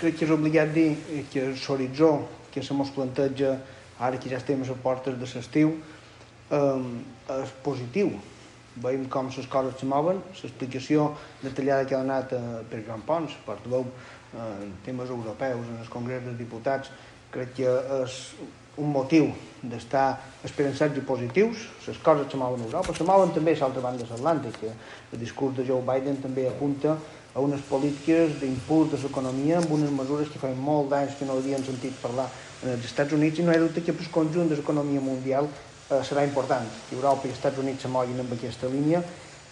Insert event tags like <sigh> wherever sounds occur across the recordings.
crec que és obligat dir que l'horitzó que se mos planteja ara que ja estem a les portes de l'estiu eh, és positiu. Veiem com les coses se mouen, l'explicació detallada que ha donat eh, per Joan Pons, portaveu eh, en temes europeus, en el Congrés dels Diputats, crec que és un motiu d'estar esperançats i positius. Les coses se mouen a Europa, se mouen també a l'altra banda de l'Atlàntic. El discurs de Joe Biden també apunta a unes polítiques d'impuls de l'economia amb unes mesures que feien molt d'anys que no havien sentit parlar en els Estats Units i no hi ha dubte que el conjunt de l'economia mundial eh, serà important. Europa i els Estats Units se moguin amb aquesta línia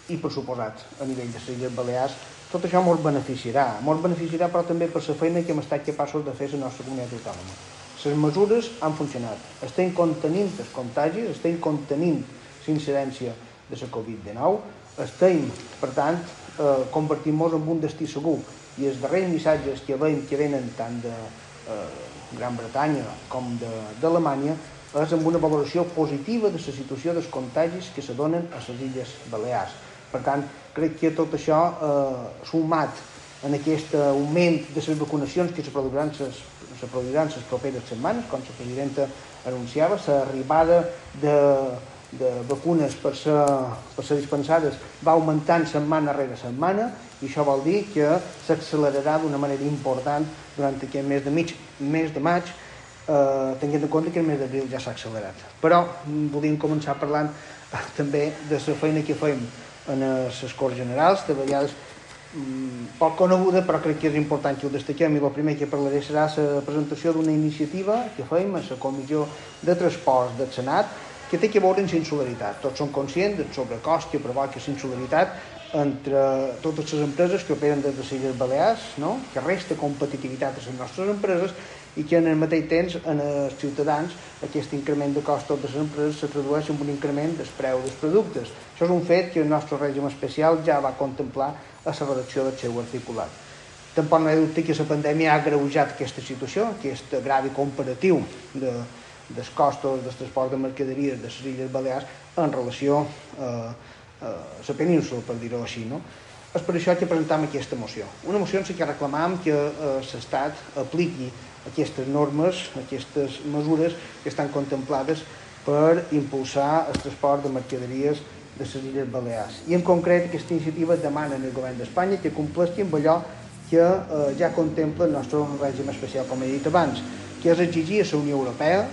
i, per suposat, a nivell de les Illes Balears, tot això ens beneficiarà. Ens beneficiarà però també per la feina que hem estat capaços de fer la nostra comunitat autònoma. Les mesures han funcionat. Estem contenint els contagis, estem contenint l'incidència de la Covid-19, estem, per tant, eh, convertim-nos en un destí segur. I els darrers missatges que veiem que venen tant de eh, Gran Bretanya com d'Alemanya és amb una valoració positiva de la situació dels contagis que se donen a les Illes Balears. Per tant, crec que tot això eh, sumat en aquest augment de les vacunacions que se les, se produiran les properes setmanes, com la presidenta anunciava, l'arribada de, de vacunes per ser, per ser dispensades va augmentant setmana rere setmana i això vol dir que s'accelerarà d'una manera important durant aquest mes de mig, mes de maig, eh, tenint en compte que el mes d'abril ja s'ha accelerat. Però mm, volíem començar parlant eh, també de la feina que fem en les Corts Generals, de vegades mm, poc coneguda, però crec que és important que ho destaquem i el primer que parlaré serà la presentació d'una iniciativa que fem a la Comissió de Transports del Senat que té que veure amb insularitat. Tots som conscients del sobrecost que provoca la insularitat entre totes les empreses que operen des de les Illes Balears, no? que resta competitivitat a les nostres empreses i que en el mateix temps en els ciutadans aquest increment de costos de les empreses se tradueix en un increment del preu dels productes. Això és un fet que el nostre règim especial ja va contemplar a la redacció del seu articulat. Tampoc no hi ha dubte que la pandèmia ha greujat aquesta situació, aquest gravi comparatiu de, dels costos del transport de mercaderies de les Illes Balears en relació eh, a la península, per dir-ho així. No? És per això que presentam aquesta moció. Una moció en què reclamam que eh, l'Estat apliqui aquestes normes, aquestes mesures que estan contemplades per impulsar el transport de mercaderies de les Illes Balears. I en concret aquesta iniciativa demana al govern d'Espanya que compleixi amb allò que eh, ja contempla el nostre règim especial, com he dit abans, que és exigir a la Unió Europea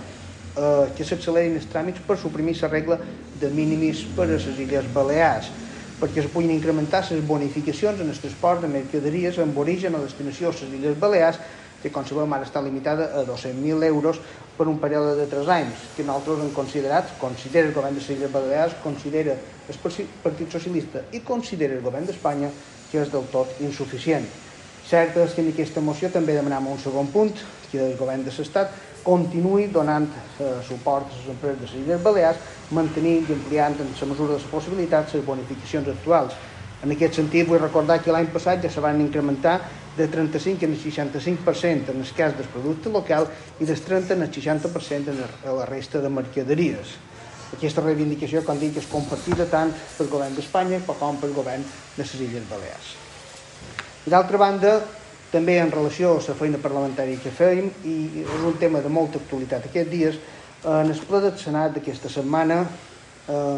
eh, que s'accelerin els tràmits per suprimir la regla de mínimis per a les Illes Balears, perquè es puguin incrementar les bonificacions en el transport de mercaderies amb origen o destinació a les Illes Balears que com sabem ara està limitada a 200.000 euros per un període de 3 anys, que nosaltres hem considerat, considera el govern de les Illes Balears, considera el Partit Socialista i considera el govern d'Espanya que és del tot insuficient. Cert és que en aquesta moció també demanem un segon punt, que el govern de l'Estat continuï donant eh, suport a les empreses de les Illes Balears, mantenint i ampliant en la mesura de les possibilitats les bonificacions actuals. En aquest sentit, vull recordar que l'any passat ja se van incrementar de 35 en el 65% en el cas del producte local i del 30 en el 60% en la resta de mercaderies. Aquesta reivindicació, com dic, és compartida tant pel govern d'Espanya com pel govern de les Illes Balears. D'altra banda, també en relació a la feina parlamentària que fem, i és un tema de molta actualitat aquests dies, en el ple del Senat d'aquesta setmana eh,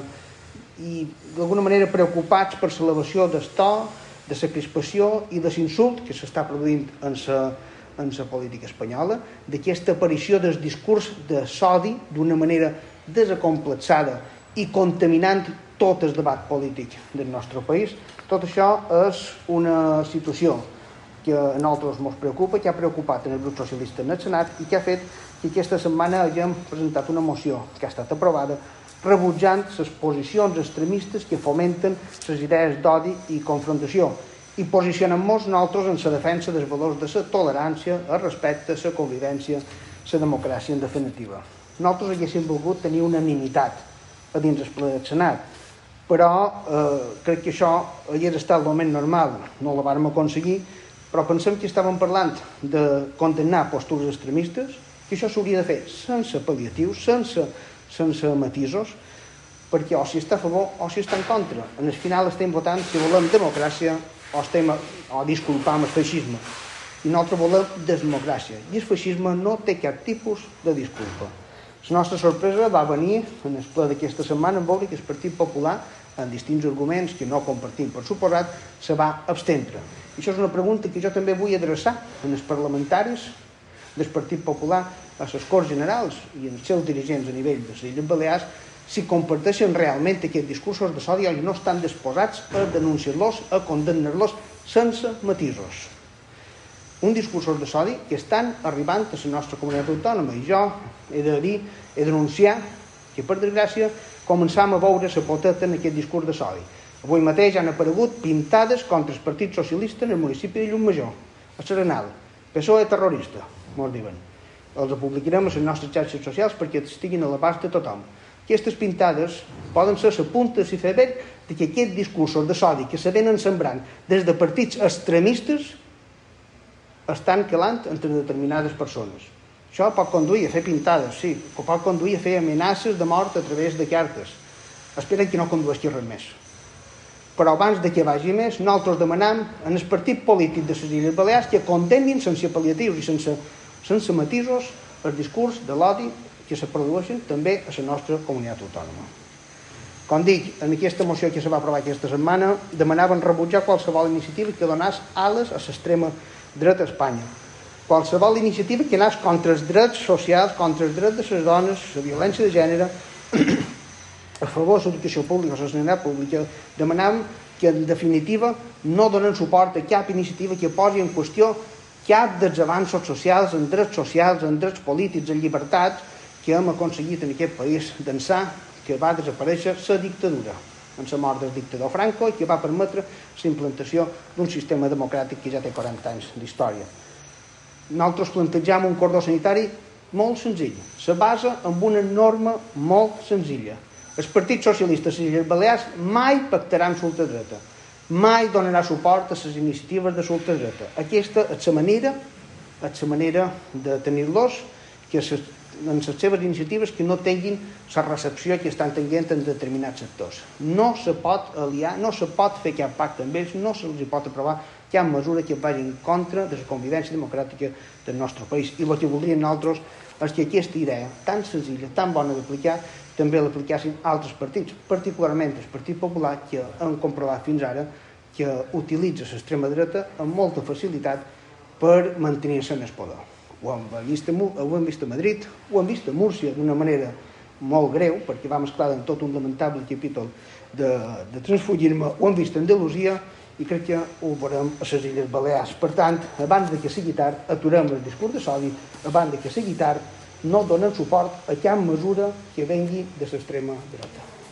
i d'alguna manera preocupats per l'elevació del to de la crispació i de l'insult que s'està produint en la, en la política espanyola, d'aquesta aparició del discurs de sodi d'una manera desacomplexada i contaminant tot el debat polític del nostre país. Tot això és una situació que a nosaltres ens preocupa, que ha preocupat en el grup socialista en el Senat i que ha fet que aquesta setmana haguem presentat una moció que ha estat aprovada rebutjant les posicions extremistes que fomenten les idees d'odi i confrontació i posicionem-nos nosaltres en la defensa dels valors de la tolerància, el respecte, la convivència, la democràcia en definitiva. Nosaltres haguéssim volgut tenir unanimitat a dins el ple del Senat, però eh, crec que això hagués estat el moment normal, no la vàrem aconseguir, però pensem que estàvem parlant de condemnar postures extremistes, que això s'hauria de fer sense pal·liatius, sense sense matisos, perquè o si està a favor o si està en contra. En el final estem votant si volem democràcia o, estem, o disculpar amb el feixisme. i nosaltres volem democràcia. I el feixisme no té cap tipus de disculpa. La nostra sorpresa va venir en el ple d'aquesta setmana en veure que el Partit Popular, en distints arguments que no compartim per suposat, se va abstendre. I això és una pregunta que jo també vull adreçar els parlamentaris del Partit Popular a les Corts Generals i als seus dirigents a nivell de les Illes Balears si comparteixen realment aquests discursos de sodi i no estan disposats a denunciar-los, a condemnar-los sense matisos. Un discursos de sodi que estan arribant a la nostra comunitat autònoma i jo he de dir, he de denunciar que per desgràcia començam a veure la poteta en aquest discurs de sodi. Avui mateix han aparegut pintades contra el Partit Socialista en el municipi de Llumajor, a Serenal. PSOE terrorista, mos diuen. Els publicarem a les nostres xarxes socials perquè estiguin a l'abast de tothom. Aquestes pintades poden ser la punta de l'iceberg de que aquests discursos de sodi que se venen sembrant des de partits extremistes estan calant entre determinades persones. Això pot conduir a fer pintades, sí, o pot conduir a fer amenaces de mort a través de cartes. Esperen que no condueixi res més. Però abans de que vagi més, nosaltres demanam en el partit polític de les Illes Balears que condemnin sense pal·liatius i sense, sense matisos el discurs de l'odi que se produeixen també a la nostra comunitat autònoma. Com dic, en aquesta moció que se va aprovar aquesta setmana, demanaven rebutjar qualsevol iniciativa que donés ales a l'extrema dreta a Espanya. Qualsevol iniciativa que anés contra els drets socials, contra els drets de les dones, la violència de gènere, <clears throat> a favor de l'educació pública, la sanitat pública, demanàvem que en definitiva no donen suport a cap iniciativa que posi en qüestió cap dels avanços socials, en drets socials, en drets polítics, en llibertats, que hem aconseguit en aquest país d'ençà que va desaparèixer la dictadura en la mort del dictador Franco i que va permetre la implantació d'un sistema democràtic que ja té 40 anys d'història. Nosaltres plantejam un cordó sanitari molt senzill. Se basa en una norma molt senzilla. Els partits socialistes i les Balears mai pactaran l'ultradreta. Mai donarà suport a les iniciatives de l'ultradreta. Aquesta és la manera, és la manera de tenir-los que en les seves iniciatives que no tinguin la recepció que estan tenint en determinats sectors. No se pot aliar, no se pot fer cap pacte amb ells, no se'ls pot aprovar cap mesura que vagi en contra de la convivència democràtica del nostre país. I el que voldríem nosaltres és que aquesta idea tan senzilla, tan bona d'aplicar, també l'aplicassin altres partits, particularment el Partit Popular, que han comprovat fins ara que utilitza l'extrema dreta amb molta facilitat per mantenir-se en el poder ho hem vist, a, ho hem vist a Madrid, ho hem vist a Múrcia d'una manera molt greu, perquè va mesclar en tot un lamentable capítol de, de transfugir-me, ho hem vist a Andalusia i crec que ho veurem a les Illes Balears. Per tant, abans de que sigui tard, aturem el discurs de sodi, abans de que sigui tard, no donen suport a cap mesura que vengui de l'extrema dreta.